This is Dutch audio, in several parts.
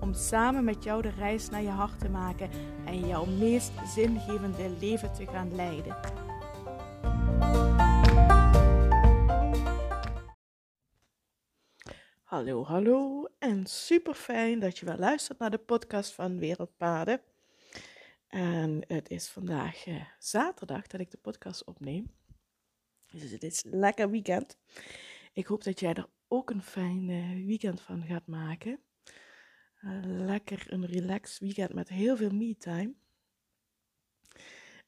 Om samen met jou de reis naar je hart te maken en jouw meest zingevende leven te gaan leiden. Hallo, hallo en super fijn dat je weer luistert naar de podcast van Wereldpaden. En het is vandaag eh, zaterdag dat ik de podcast opneem. Dus het is lekker weekend. Ik hoop dat jij er ook een fijn eh, weekend van gaat maken. Lekker een relaxed weekend met heel veel me-time.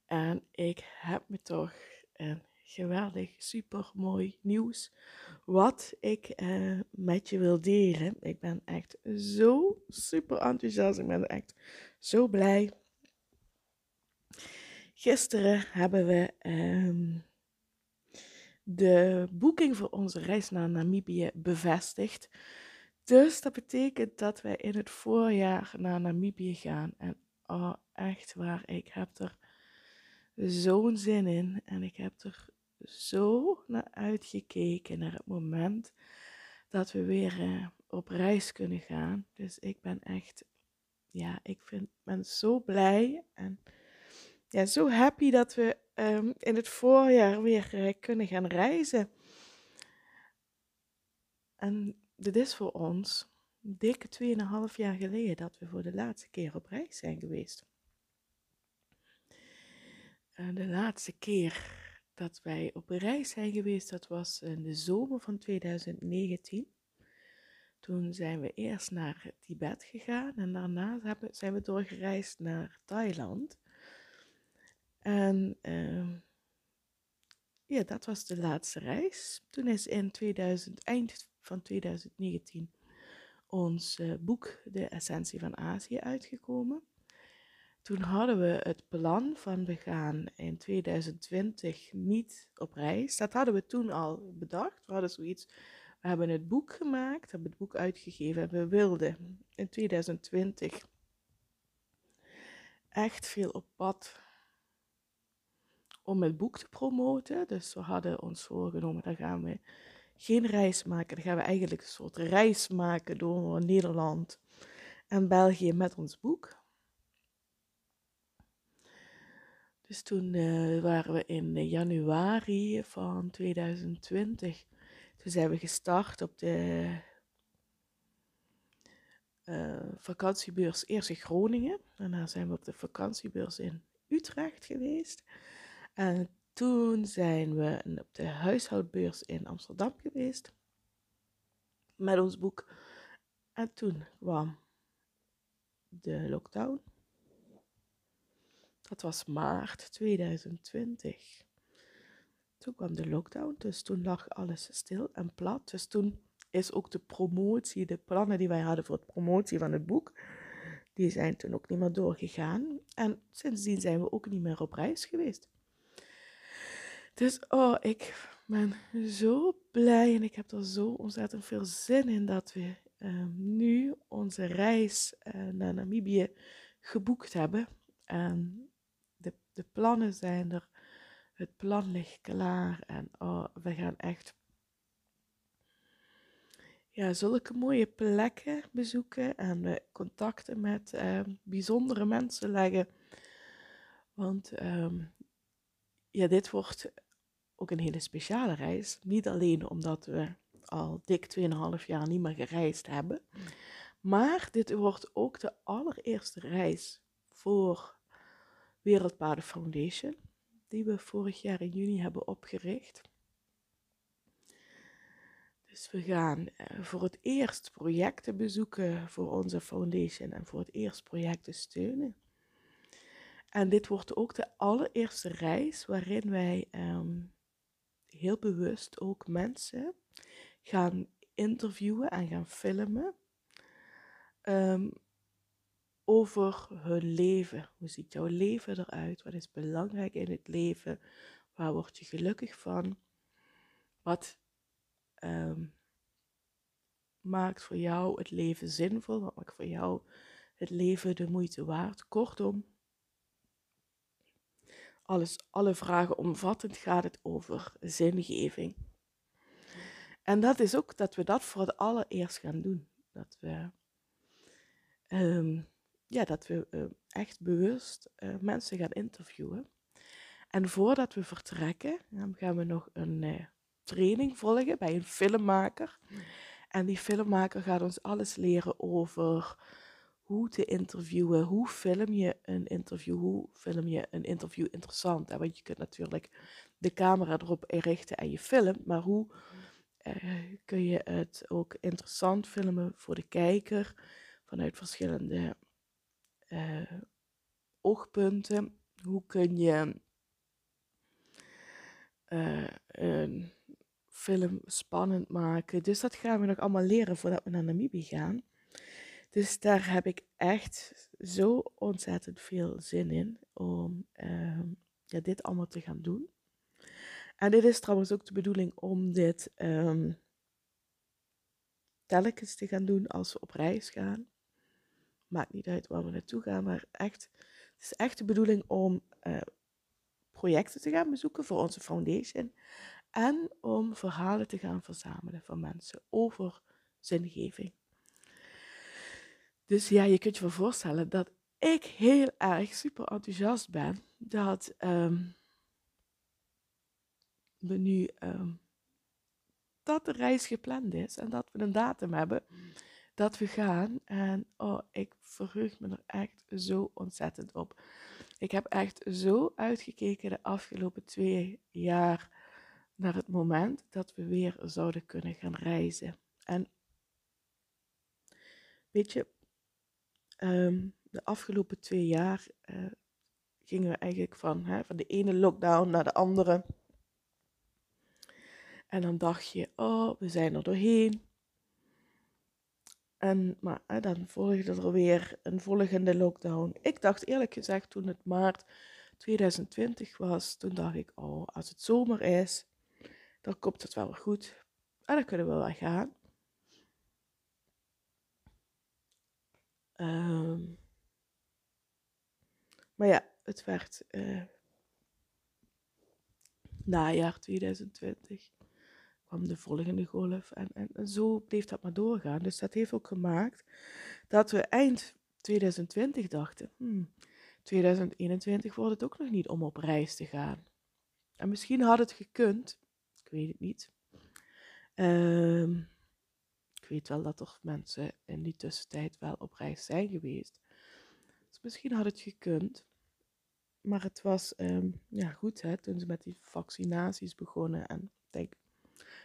En ik heb me toch een geweldig, super mooi nieuws wat ik uh, met je wil delen. Ik ben echt zo super enthousiast. Ik ben echt zo blij. Gisteren hebben we um, de boeking voor onze reis naar Namibië bevestigd. Dus dat betekent dat wij in het voorjaar naar Namibië gaan. En oh, echt waar, ik heb er zo'n zin in. En ik heb er zo naar uitgekeken, naar het moment dat we weer uh, op reis kunnen gaan. Dus ik ben echt, ja, ik vind, ben zo blij en ja, zo happy dat we um, in het voorjaar weer uh, kunnen gaan reizen. En dit is voor ons dikke 2,5 jaar geleden dat we voor de laatste keer op reis zijn geweest. En de laatste keer dat wij op reis zijn geweest, dat was in de zomer van 2019. Toen zijn we eerst naar Tibet gegaan en daarna zijn we doorgereisd naar Thailand. En uh, ja, dat was de laatste reis. Toen is in 2000, eind van 2019 ons uh, boek De Essentie van Azië uitgekomen. Toen hadden we het plan van we gaan in 2020 niet op reis. Dat hadden we toen al bedacht. We hadden zoiets, we hebben het boek gemaakt, hebben het boek uitgegeven en we wilden in 2020 echt veel op pad om het boek te promoten. Dus we hadden ons voorgenomen, dan gaan we geen reis maken. Dan gaan we eigenlijk een soort reis maken door Nederland en België met ons boek. Dus toen uh, waren we in januari van 2020. Toen zijn we gestart op de uh, vakantiebeurs eerst in Groningen. Daarna zijn we op de vakantiebeurs in Utrecht geweest. En toen zijn we op de huishoudbeurs in Amsterdam geweest. Met ons boek. En toen kwam de lockdown. Dat was maart 2020. Toen kwam de lockdown, dus toen lag alles stil en plat. Dus toen is ook de promotie, de plannen die wij hadden voor de promotie van het boek, die zijn toen ook niet meer doorgegaan. En sindsdien zijn we ook niet meer op reis geweest. Dus oh, ik ben zo blij en ik heb er zo ontzettend veel zin in dat we uh, nu onze reis uh, naar Namibië geboekt hebben. En de, de plannen zijn er, het plan ligt klaar en oh, we gaan echt ja, zulke mooie plekken bezoeken en uh, contacten met bijzondere mensen leggen. Want um, ja, dit wordt ook een hele speciale reis. Niet alleen omdat we al dik 2,5 jaar niet meer gereisd hebben. Maar dit wordt ook de allereerste reis voor Wereldpaden Foundation. Die we vorig jaar in juni hebben opgericht. Dus we gaan eh, voor het eerst projecten bezoeken voor onze foundation en voor het eerst projecten steunen. En dit wordt ook de allereerste reis waarin wij um, heel bewust ook mensen gaan interviewen en gaan filmen. Um, over hun leven. Hoe ziet jouw leven eruit? Wat is belangrijk in het leven? Waar word je gelukkig van? Wat ehm, maakt voor jou het leven zinvol? Wat maakt voor jou het leven de moeite waard? Kortom, alles, alle vragen omvattend gaat het over zingeving. En dat is ook dat we dat voor het allereerst gaan doen. Dat we, um, ja, dat we uh, echt bewust uh, mensen gaan interviewen. En voordat we vertrekken, gaan we nog een uh, training volgen bij een filmmaker. En die filmmaker gaat ons alles leren over hoe te interviewen. Hoe film je een interview? Hoe film je een interview interessant? Want je kunt natuurlijk de camera erop richten en je filmt, maar hoe uh, kun je het ook interessant filmen voor de kijker vanuit verschillende uh, oogpunten? Hoe kun je uh, een film spannend maken? Dus dat gaan we nog allemaal leren voordat we naar Namibië gaan. Dus daar heb ik echt zo ontzettend veel zin in om uh, ja, dit allemaal te gaan doen. En dit is trouwens ook de bedoeling om dit um, telkens te gaan doen als we op reis gaan. Maakt niet uit waar we naartoe gaan, maar echt, het is echt de bedoeling om uh, projecten te gaan bezoeken voor onze foundation. En om verhalen te gaan verzamelen van mensen over zingeving. Dus ja, je kunt je wel voorstellen dat ik heel erg super enthousiast ben dat um, we nu um, dat de reis gepland is en dat we een datum hebben dat we gaan. En oh, ik verheug me er echt zo ontzettend op. Ik heb echt zo uitgekeken de afgelopen twee jaar naar het moment dat we weer zouden kunnen gaan reizen. En weet je, Ehm, de afgelopen twee jaar uh, gingen we eigenlijk van, hè, van de ene lockdown naar de andere. En dan dacht je, oh, we zijn er doorheen. En, maar dan volgde er weer een volgende lockdown. Ik dacht eerlijk gezegd, toen het maart 2020 was, toen dacht ik, oh, als het zomer is, dan komt het wel goed. En dan kunnen we wel gaan. Um, maar ja, het werd uh, najaar 2020 kwam de volgende golf en, en, zo bleef dat maar doorgaan. Dus dat heeft ook gemaakt dat we eind 2020 dachten, hmm, 2021 wordt het ook nog niet om op reis te gaan. En misschien had het gekund, ik weet het niet. Um, weet wel dat er mensen in die tussentijd wel op reis zijn geweest. Dus misschien had het gekund. Maar het was ehm, ja, goed hè, toen ze met die vaccinaties begonnen. En denk,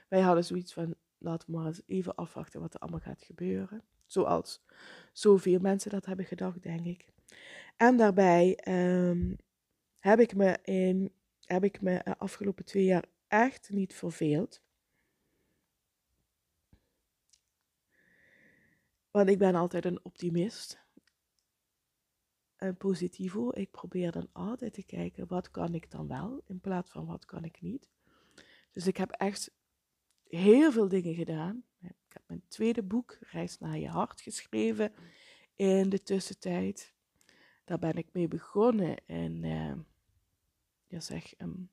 wij hadden zoiets van, laten we maar eens even afwachten wat er allemaal gaat gebeuren. Zoals zoveel mensen dat hebben gedacht, denk ik. En daarbij um, heb ik me in heb ik me de afgelopen twee jaar echt niet verveeld. Want ik ben altijd een optimist. Een positivo. Ik probeer dan altijd te kijken, wat kan ik dan wel, in plaats van wat kan ik niet. Dus ik heb echt heel veel dingen gedaan. Ik heb mijn tweede boek, Reis naar je hart, geschreven in de tussentijd. Daar ben ik mee begonnen in, uh, ja zeg, um,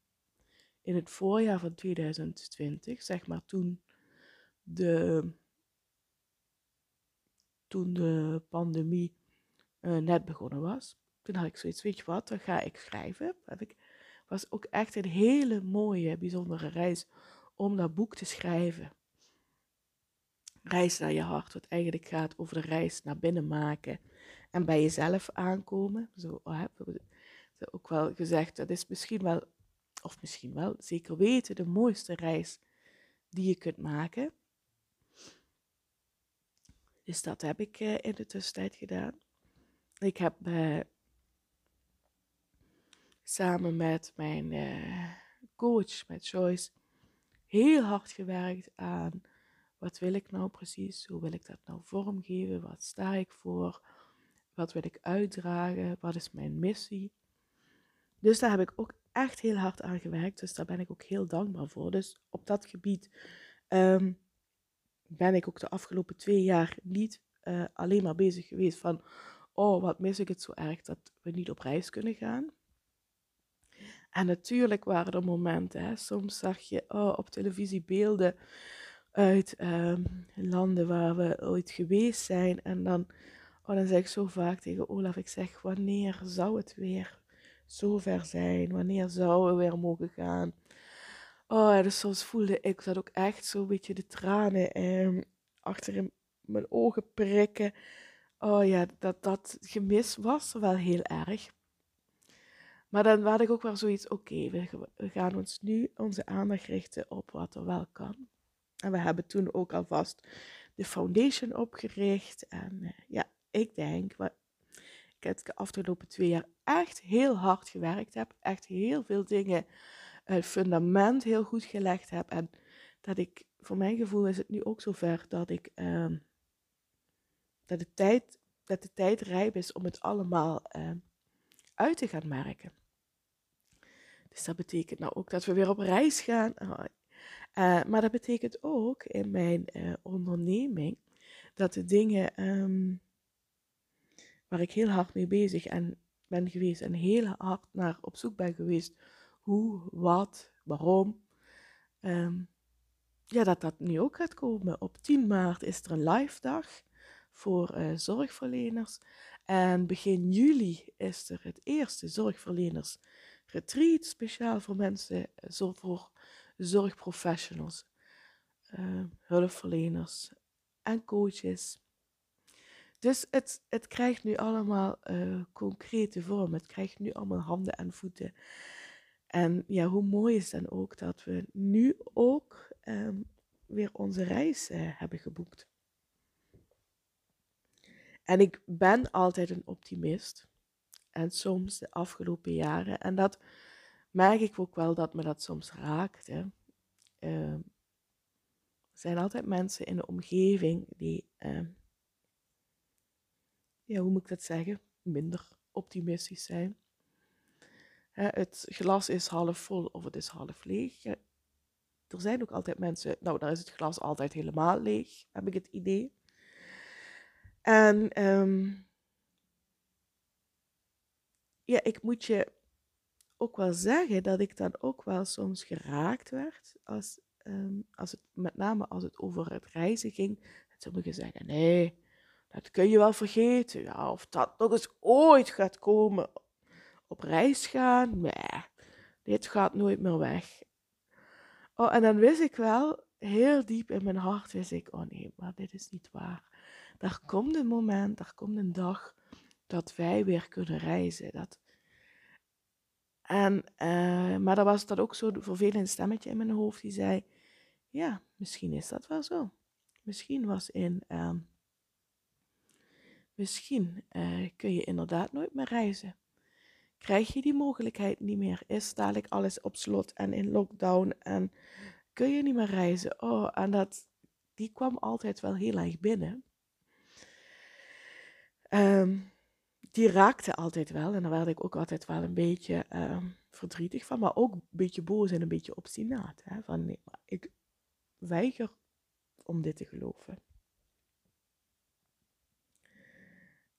in het voorjaar van 2020, zeg maar toen de toen de pandemie uh, net begonnen was. Toen had ik zoiets, weet je wat, dan ga ik schrijven. Ik, was ook echt een hele mooie, bijzondere reis om dat boek te schrijven. Reis naar je hart, wat eigenlijk gaat over de reis naar binnen maken en bij jezelf aankomen. Zo oh, hebben we ook wel gezegd, dat is misschien wel, of misschien wel, zeker weten, de mooiste reis die je kunt maken. Dus dat heb ik uh, in de tussentijd gedaan. Ik heb uh, samen met mijn uh, coach, met Joyce, heel hard gewerkt aan wat wil ik nou precies, hoe wil ik dat nou vormgeven, wat sta ik voor, Wat wil ik uitdragen? Wat is mijn missie? Dus daar heb ik ook echt heel hard aan gewerkt. Dus daar ben ik ook heel dankbaar voor. Dus op dat gebied ehm, ben ik ook de afgelopen twee jaar niet uh, alleen maar bezig geweest van, oh, wat mis ik het zo erg dat we niet op reis kunnen gaan. En natuurlijk waren er momenten, hè, soms zag je oh, op televisie beelden uit um, landen waar we ooit geweest zijn. En dan, oh, dan zeg ik zo vaak tegen Olaf, ik zeg, wanneer zou het weer zover zijn? Wanneer zouden we weer mogen gaan? Oh, dus soms voelde ik dat ook echt zo'n beetje de tranen eh, achter in mijn ogen prikken. Oh ja, dat, dat gemis was wel heel erg. Maar dan had ik ook wel zoiets, oké, we, gaan ons nu onze aandacht richten op wat er wel kan. En we hebben toen ook alvast de foundation opgericht. En uh, ja, ik denk, wat, ik heb de afgelopen twee jaar echt heel hard gewerkt heb. Echt heel veel dingen, het fundament heel goed gelegd heb. En dat ik, voor mijn gevoel is het nu ook zover dat ik, uh, dat, de tijd, dat de tijd rijp is om het allemaal uh, uit te gaan merken. Dus dat betekent nou ook dat we weer op reis gaan. Uh, maar dat betekent ook in mijn uh, onderneming dat de dingen um, waar ik heel hard mee bezig en ben geweest en heel hard naar op zoek ben geweest, hoe, wat, waarom, um, ja, dat dat nu ook gaat komen. Op 10 maart is er een live dag voor uh, zorgverleners. En begin juli is er het eerste zorgverleners retreat, speciaal voor mensen, zo voor zorgprofessionals, uh, hulpverleners en coaches. Dus het, het krijgt nu allemaal uh, concrete vorm. Het krijgt nu allemaal handen en voeten. En ja, hoe mooi is dan ook dat we nu ook um, weer onze reis hebben geboekt. En ik ben altijd een optimist. En soms de afgelopen jaren. En dat merk ik ook wel dat me dat soms raakt. Hè. Uh, er zijn altijd mensen in de omgeving die, ja, hoe moet ik dat zeggen, minder optimistisch zijn. Het glas is half vol of het is half leeg. er zijn ook altijd mensen, nou, daar is het glas altijd helemaal leeg, heb ik het idee. En um, ja, ik moet je ook wel zeggen dat ik dan ook wel soms geraakt werd. Als, um, als het, met name als het over het reizen ging. En sommigen zeggen, nee, dat kun je wel vergeten. Ja, of dat nog eens ooit gaat komen. Op reis gaan, dit gaat nooit meer weg. Oh, en dan wist ik wel, heel diep in mijn hart wist ik, oh nee, maar dit is niet waar. Daar komt een moment, daar komt een dag dat wij weer kunnen reizen. Dat... En, uh, maar er was dat ook zo'n vervelend stemmetje in mijn hoofd die zei, ja, misschien is dat wel zo. Misschien was in, uh, misschien uh, kun je inderdaad nooit meer reizen. Krijg je die mogelijkheid niet meer? Is dadelijk alles op slot en in lockdown en kun je niet meer reizen? Oh, en dat, die kwam altijd wel heel erg binnen. Um, die raakte altijd wel. En daar werd ik ook altijd wel een beetje uh, verdrietig van. Maar ook een beetje boos en een beetje obstinaat. Hè? Van nee, ik weiger om dit te geloven.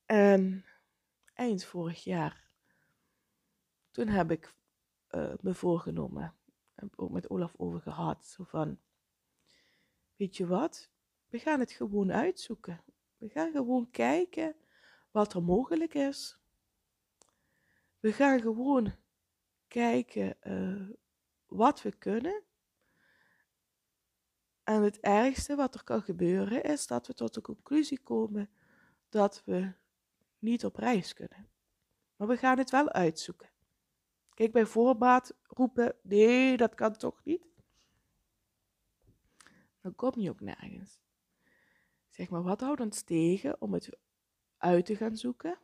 En eind vorig jaar, toen heb ik uh, me voorgenomen, heb ook met Olaf over gehad, zo van, weet je wat, we gaan het gewoon uitzoeken. We gaan gewoon kijken wat er mogelijk is. We gaan gewoon kijken uh, wat we kunnen. En het ergste wat er kan gebeuren is dat we tot de conclusie komen dat we niet op reis kunnen. Maar we gaan het wel uitzoeken. Kijk, bij voorbaat roepen, nee, dat kan toch niet? Dan kom je ook nergens. Zeg maar, wat houdt ons tegen om het uit te gaan zoeken.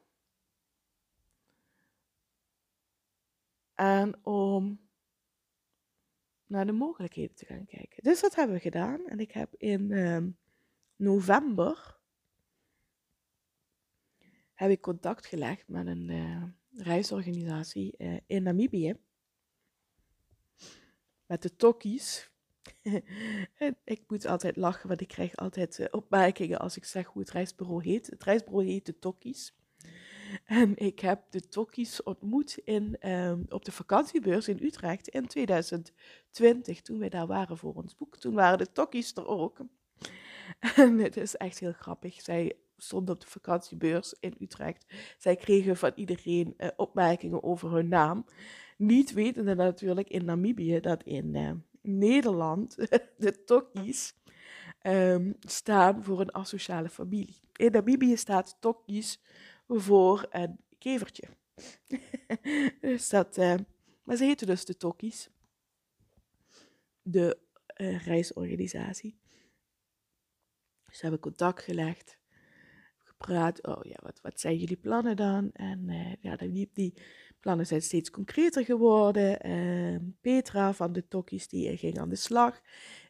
En om naar de mogelijkheden te gaan kijken. Dus dat hebben we gedaan. En ik heb in uh, november heb ik contact gelegd met een uh, reisorganisatie uh, in Namibië. Met de Tokkies. ik moet altijd lachen, want ik krijg altijd uh, opmerkingen als ik zeg hoe het reisbureau heet. Het reisbureau heet de Tokkies. En ik heb de Tokkies ontmoet in, um, op de vakantiebeurs in Utrecht in 2020, toen wij daar waren voor ons boek. Toen waren de Tokkies er ook. En het is echt heel grappig. Zij stonden op de vakantiebeurs in Utrecht. Zij kregen van iedereen uh, opmerkingen over hun naam. Niet wetende natuurlijk in Namibië dat in uh, Nederland de Tokkies um, staan voor een asociale familie. In Namibië staat Tokkies voor een kevertje. dus dat, uh, maar ze heten dus de Tokkies. De reisorganisatie. Ze hebben contact gelegd, gepraat. Oh ja, wat, wat zijn jullie plannen dan? En uh, ja, die, die, plannen zijn steeds concreter geworden. Uh, Petra van de Tokkies die ging aan de slag,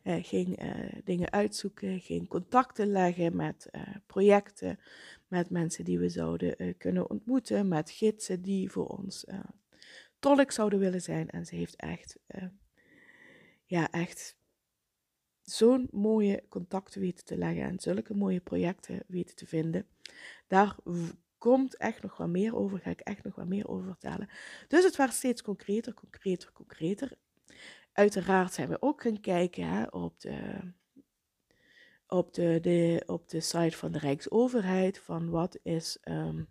ging eh, dingen uitzoeken, ging contacten leggen met projecten, met mensen die we zouden kunnen ontmoeten, met gidsen die voor ons tolk zouden willen zijn. En ze heeft echt, ja, echt zo'n mooie contacten weten te leggen en zulke mooie projecten weten te vinden. Daar komt echt nog wat meer over, ga ik echt nog wat meer over vertellen. Dus het werd steeds concreter, concreter, concreter. Uiteraard zijn we ook gaan kijken hè, op, de, op, de, de, op de site van de Rijksoverheid van wat is... Um,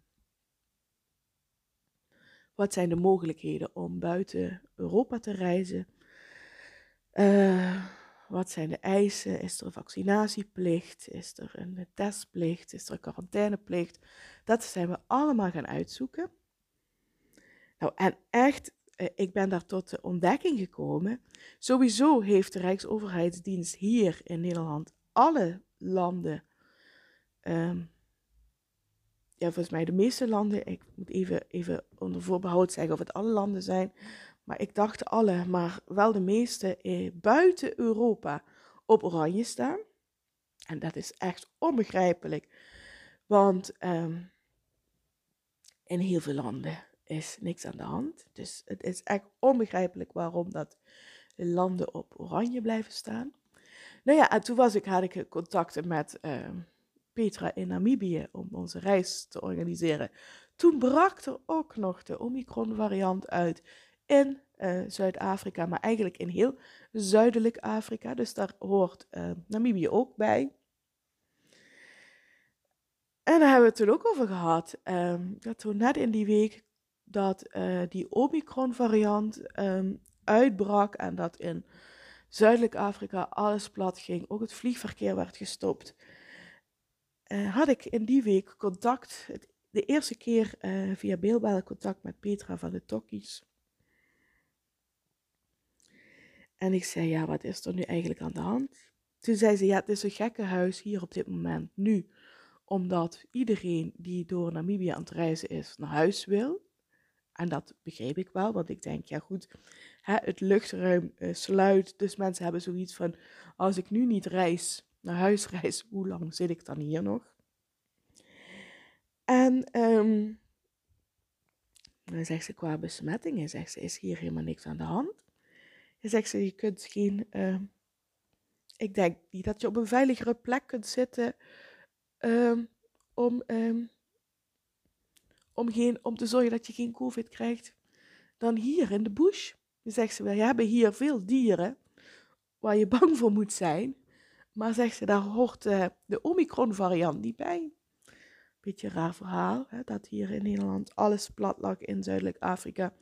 wat zijn de mogelijkheden om buiten Europa te reizen? Uh, wat zijn de eisen? Is er een vaccinatieplicht? Is er een testplicht? Is er een quarantaineplicht? Dat zijn we allemaal gaan uitzoeken. Nou, en echt, eh, ik ben daar tot de ontdekking gekomen. Sowieso heeft de Rijksoverheidsdienst hier in Nederland alle landen, um, ja, volgens mij de meeste landen, ik moet even, even onder voorbehoud zeggen of het alle landen zijn, maar ik dacht alle, maar wel de meeste eh, buiten Europa op oranje staan. En dat is echt onbegrijpelijk, want um, in heel veel landen is niks aan de hand. Dus het is echt onbegrijpelijk waarom dat landen op oranje blijven staan. Nou ja, en toen was ik, had ik contacten met uh, Petra in Namibië om onze reis te organiseren. Toen brak er ook nog de Omicron variant uit in uh, Zuid-Afrika, maar eigenlijk in heel zuidelijk Afrika. Dus daar hoort uh, Namibië ook bij. En daar hebben we het toen ook over gehad. Dat toen net in die week dat uh, die Omicron-variant um, uitbrak en dat in Zuidelijk Afrika alles plat ging, ook het vliegverkeer werd gestopt, had ik in die week contact, de eerste keer via beeldbellen contact met Petra van de Tokkies. En ik zei, ja, wat is er nu eigenlijk aan de hand? Toen zei ze, ja, het is een gekke huis hier op dit moment, nu. Omdat iedereen die door Namibië aan het reizen is, naar huis wil. En dat begreep ik wel, want ik denk, ja goed, hè, het luchtruim uh, sluit. Dus mensen hebben zoiets van, als ik nu niet reis, naar huis reis, hoe lang zit ik dan hier nog? En um, dan zegt ze, qua besmettingen, zegt ze, is hier helemaal niks aan de hand. Zegt ze, je kunt geen. Uh, ik denk niet dat je op een veiligere plek kunt zitten um, om, um, om, geen, om te zorgen dat je geen COVID krijgt dan hier in de bush. Je zegt ze, we hebben hier veel dieren waar je bang voor moet zijn. Maar zegt ze, daar hoort uh, de Omicron-variant niet bij. Beetje een raar verhaal, hè, dat hier in Nederland alles plat lag in Zuidelijk Afrika.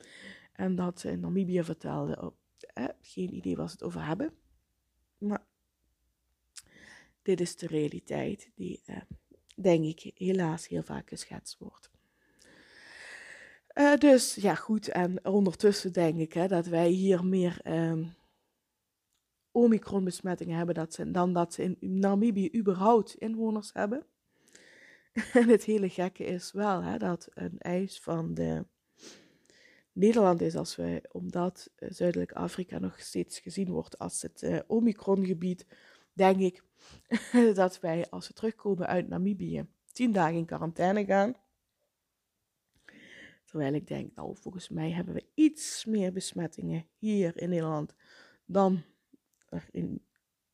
En dat ze in Namibië vertelde op geen idee waar ze het over hebben. Maar dit is de realiteit die, eh, denk ik, helaas heel vaak geschetst wordt. Uh, dus ja, goed. En ondertussen denk ik hè, dat wij hier meer uh, Omicron-besmettingen hebben dat dan dat ze in Namibië überhaupt inwoners hebben. en het hele gekke is wel hè, dat een eis van de Nederland is als wij, omdat uh, Zuidelijk Afrika nog steeds gezien wordt als het uh, Omicron-gebied, denk ik dat wij als we terugkomen uit Namibië tien dagen in quarantaine gaan. Terwijl ik denk, nou, volgens mij hebben we iets meer besmettingen hier in Nederland dan er in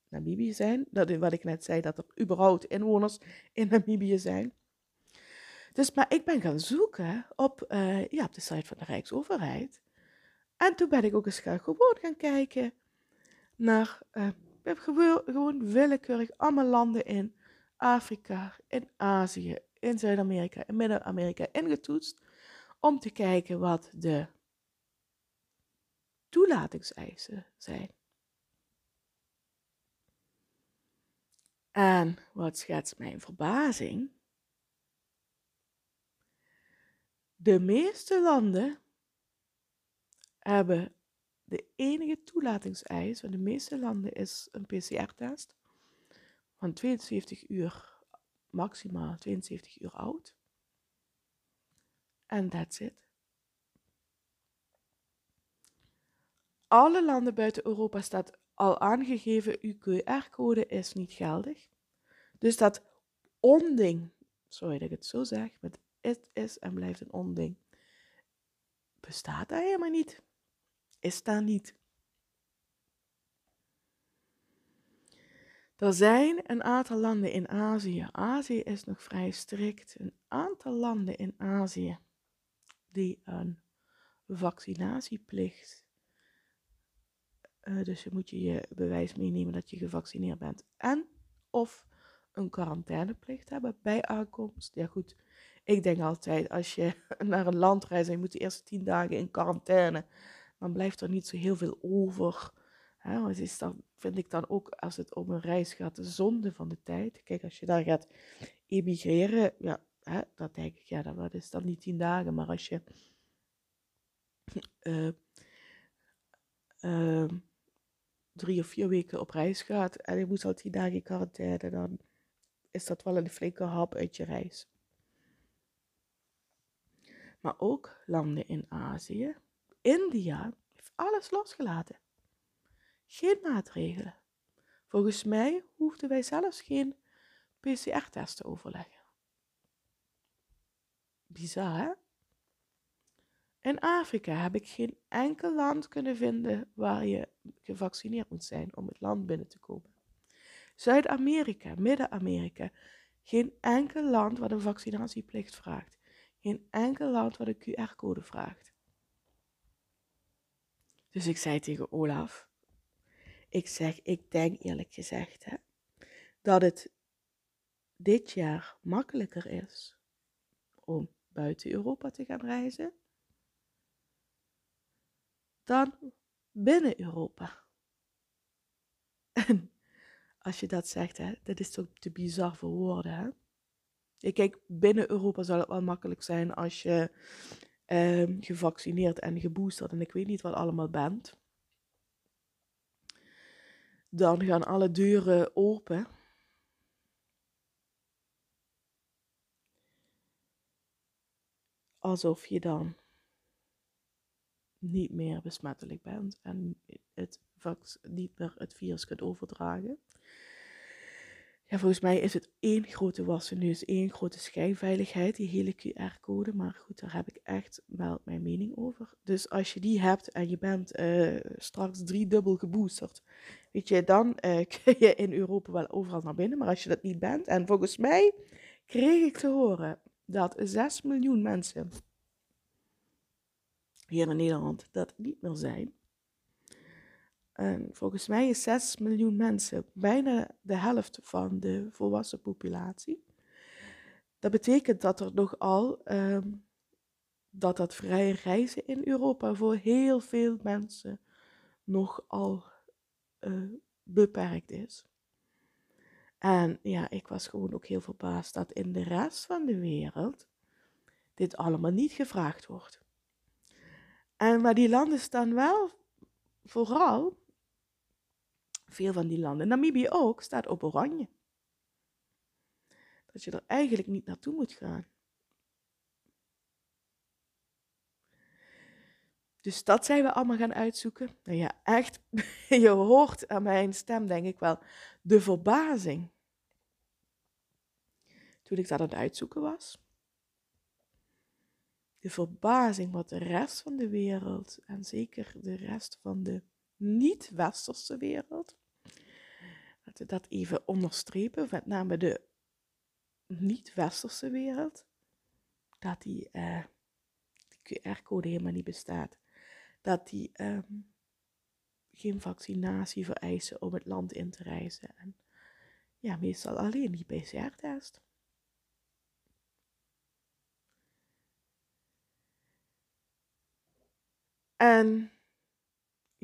Namibië zijn. Dat is wat ik net zei, dat er überhaupt inwoners in Namibië zijn. Dus, maar ik ben gaan zoeken op, uh, ja, op de site van de Rijksoverheid. En toen ben ik ook eens gaan, gewoon gaan kijken naar, uh, we hebben gewoon, willekeurig allemaal landen in Afrika, in Azië, in Zuid-Amerika, in Midden-Amerika ingetoetst. Om te kijken wat de toelatingseisen zijn. En wat schetst mijn verbazing? De meeste landen hebben de enige toelatingseis van de meeste landen is een PCR-test van 72 uur, maximaal 72 uur oud. En that's it. Alle landen buiten Europa staat al aangegeven, uw QR-code is niet geldig. Dus dat onding, sorry dat ik het zo zeg, maar het is en blijft een onding, bestaat daar helemaal niet. Is daar niet. Er zijn een aantal landen in Azië. Azië is nog vrij strikt. Een aantal landen in Azië die een vaccinatieplicht uh, dus je moet je je bewijs meenemen dat je gevaccineerd bent. En of een quarantaineplicht hebben bij aankomst. Ja goed, ik denk altijd als je naar een land reist en je moet de eerste tien dagen in quarantaine, dan blijft er niet zo heel veel over. Hè, het is vind ik dan ook als het om een reis gaat, de zonde van de tijd. Kijk, als je daar gaat emigreren, ja, dat denk ik, ja, dat is dan niet tien dagen. Maar als je uh, uh, drie of vier weken op reis gaat en je moet al tien dagen in quarantaine, dan is dat wel een flinke hap uit je reis. Maar ook landen in Azië, India, heeft alles losgelaten. Geen maatregelen. Volgens mij hoefden wij zelfs geen PCR-test te overleggen. Bizar, hè? In Afrika heb ik geen enkel land kunnen vinden waar je gevaccineerd moet zijn om het land binnen te komen. Zuid-Amerika, Midden-Amerika, geen enkel land wat een vaccinatieplicht vraagt. Geen enkel land wat een QR-code vraagt. Dus ik zei tegen Olaf, ik zeg, ik denk eerlijk gezegd hè, dat het dit jaar makkelijker is om buiten Europa te gaan reizen dan binnen Europa. En als je dat zegt, hè, dat is toch te bizar voor woorden. Hè? Ik kijk, binnen Europa zal het wel makkelijk zijn als je ehm, gevaccineerd en geboosterd en ik weet niet wat allemaal bent. Dan gaan alle deuren open. Alsof je dan niet meer besmettelijk bent en het, niet meer het virus kunt overdragen. Ja, volgens mij is het één grote wassen neus, één grote schijnveiligheid, die hele QR-code. Maar goed, daar heb ik echt wel mijn mening over. Dus als je die hebt en je bent uh, straks driedubbel geboosterd, weet je, dan uh, kun je in Europa wel overal naar binnen. Maar als je dat niet bent, en volgens mij kreeg ik te horen dat 6 miljoen mensen hier in Nederland dat niet meer zijn. En volgens mij is 6 miljoen mensen bijna de helft van de volwassen populatie. Dat betekent dat er nogal um, dat dat vrije reizen in Europa voor heel veel mensen nogal uh, beperkt is. En ja, ik was gewoon ook heel verbaasd dat in de rest van de wereld dit allemaal niet gevraagd wordt. En, maar die landen staan wel vooral, veel van die landen, Namibië ook, staat op oranje. Dat je er eigenlijk niet naartoe moet gaan. Dus dat zijn we allemaal gaan uitzoeken. Nou ja, echt, je hoort aan mijn stem denk ik wel de verbazing. Toen ik dat aan het uitzoeken was. de verbazing wat de rest van de wereld, en zeker de rest van de niet-westerse wereld, dat even onderstrepen, met name de niet-westerse wereld, dat die, uh, die QR-code helemaal niet bestaat. Dat die ehm, geen vaccinatie vereisen om het land in te reizen. En ja, meestal alleen die PCR-test. En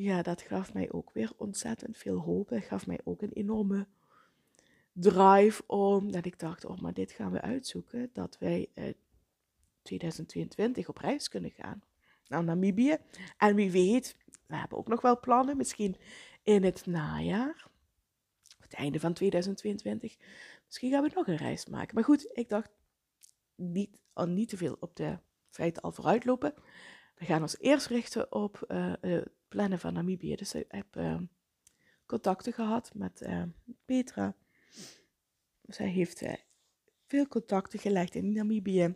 ja, dat gaf mij ook weer ontzettend veel hoop. Het gaf mij ook een enorme drive om, dat ik dacht, oh, maar dit gaan we uitzoeken, dat wij uh, 2022 op reis kunnen gaan naar Namibië. En wie weet, we hebben ook nog wel plannen, misschien in het najaar, het einde van 2022. Misschien gaan we nog een reis maken. Maar goed, ik dacht niet, al niet te veel op de feiten al vooruitlopen. We gaan ons eerst richten op het plannen van Namibië. Dus ik heb uh, contacten gehad met uh, Petra. Zij heeft veel contacten gelegd in Namibië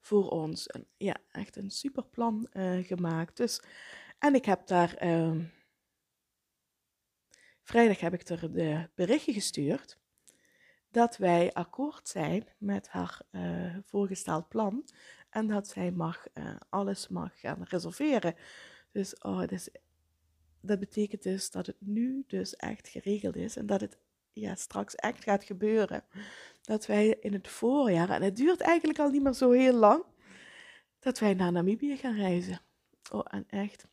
voor ons. Ja, echt een super plan gemaakt. Dus, en ik heb daar... Ehm, vrijdag heb ik er de berichtje gestuurd dat wij akkoord zijn met haar voorgesteld plan en dat zij mag, uh, alles mag gaan reserveren. Dus oh, dus, dat betekent dus dat het nu dus echt geregeld is en dat het ja, straks echt gaat gebeuren. Dat wij in het voorjaar, en het duurt eigenlijk al niet meer zo heel lang, dat wij naar Namibië gaan reizen. Oh, en echt.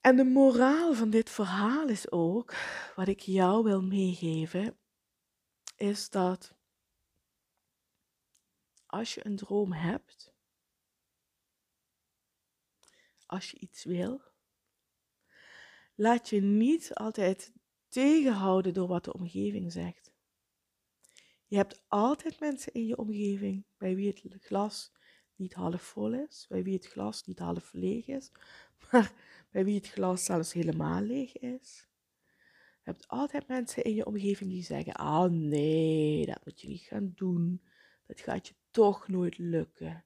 En de moraal van dit verhaal is ook, wat ik jou wil meegeven, is dat als je een droom hebt, als je iets wil, laat je niet altijd tegenhouden door wat de omgeving zegt. Je hebt altijd mensen in je omgeving bij wie het glas niet half vol is, bij wie het glas niet half leeg is, maar bij wie het glas zelfs helemaal leeg is. Je hebt altijd mensen in je omgeving die zeggen: Ah, nee, dat moet je niet gaan doen. Dat gaat je toch nooit lukken.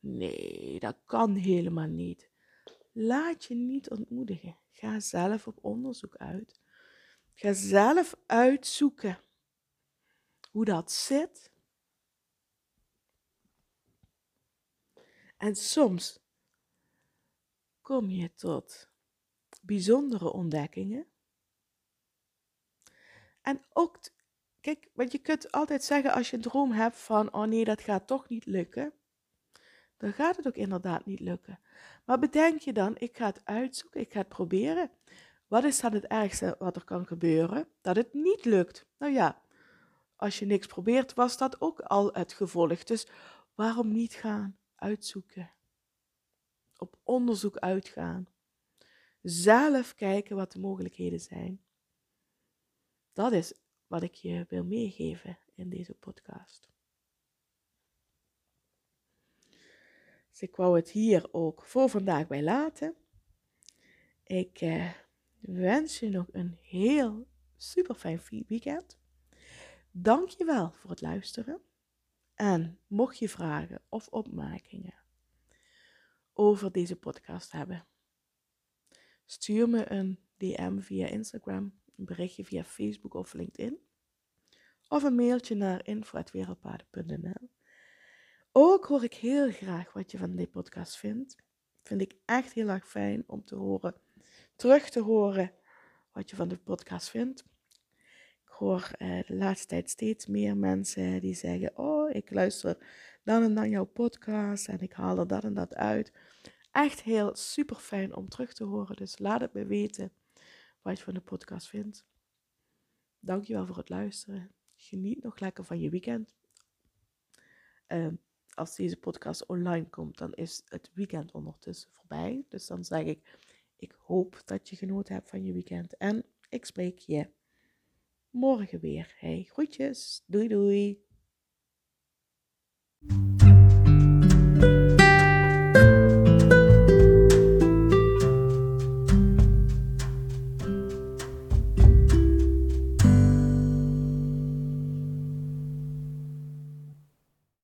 Nee, dat kan helemaal niet. Laat je niet ontmoedigen. Ga zelf op onderzoek uit. Ga zelf uitzoeken hoe dat zit. En soms kom je tot bijzondere ontdekkingen. En ook Kijk, want je kunt altijd zeggen als je een droom hebt van, oh nee, dat gaat toch niet lukken. Dan gaat het ook inderdaad niet lukken. Maar bedenk je dan, ik ga het uitzoeken, ik ga het proberen. Wat is dan het ergste wat er kan gebeuren? Dat het niet lukt. Nou ja, als je niks probeert, was dat ook al het gevolg. Dus waarom niet gaan uitzoeken? Op onderzoek uitgaan. Zelf kijken wat de mogelijkheden zijn. Dat is wat ik je wil meegeven in deze podcast. Dus ik wou het hier ook voor vandaag bij laten. Ik eh, wens je nog een heel super fijn weekend. Dank je wel voor het luisteren. En mocht je vragen of opmerkingen over deze podcast hebben, stuur me een DM via Instagram een berichtje via Facebook of LinkedIn. Of een mailtje naar info.wereldpaden.nl. Ook hoor ik heel graag wat je van deze podcast vindt. Vind ik echt heel erg fijn om te horen, terug te horen wat je van de podcast vindt. Ik hoor eh, de laatste tijd steeds meer mensen die zeggen: Oh, ik luister dan en dan jouw podcast en ik haal er dat en dat uit. Echt heel super fijn om terug te horen. Dus laat het me weten wat je van de podcast vindt. Dankjewel voor het luisteren. Geniet nog lekker van je weekend. Ehm, als deze podcast online komt, dan is het weekend ondertussen voorbij. Dus dan zeg ik, ik hoop dat je genoten hebt van je weekend. En ik spreek je morgen weer. Hey, groetjes. Doei doei.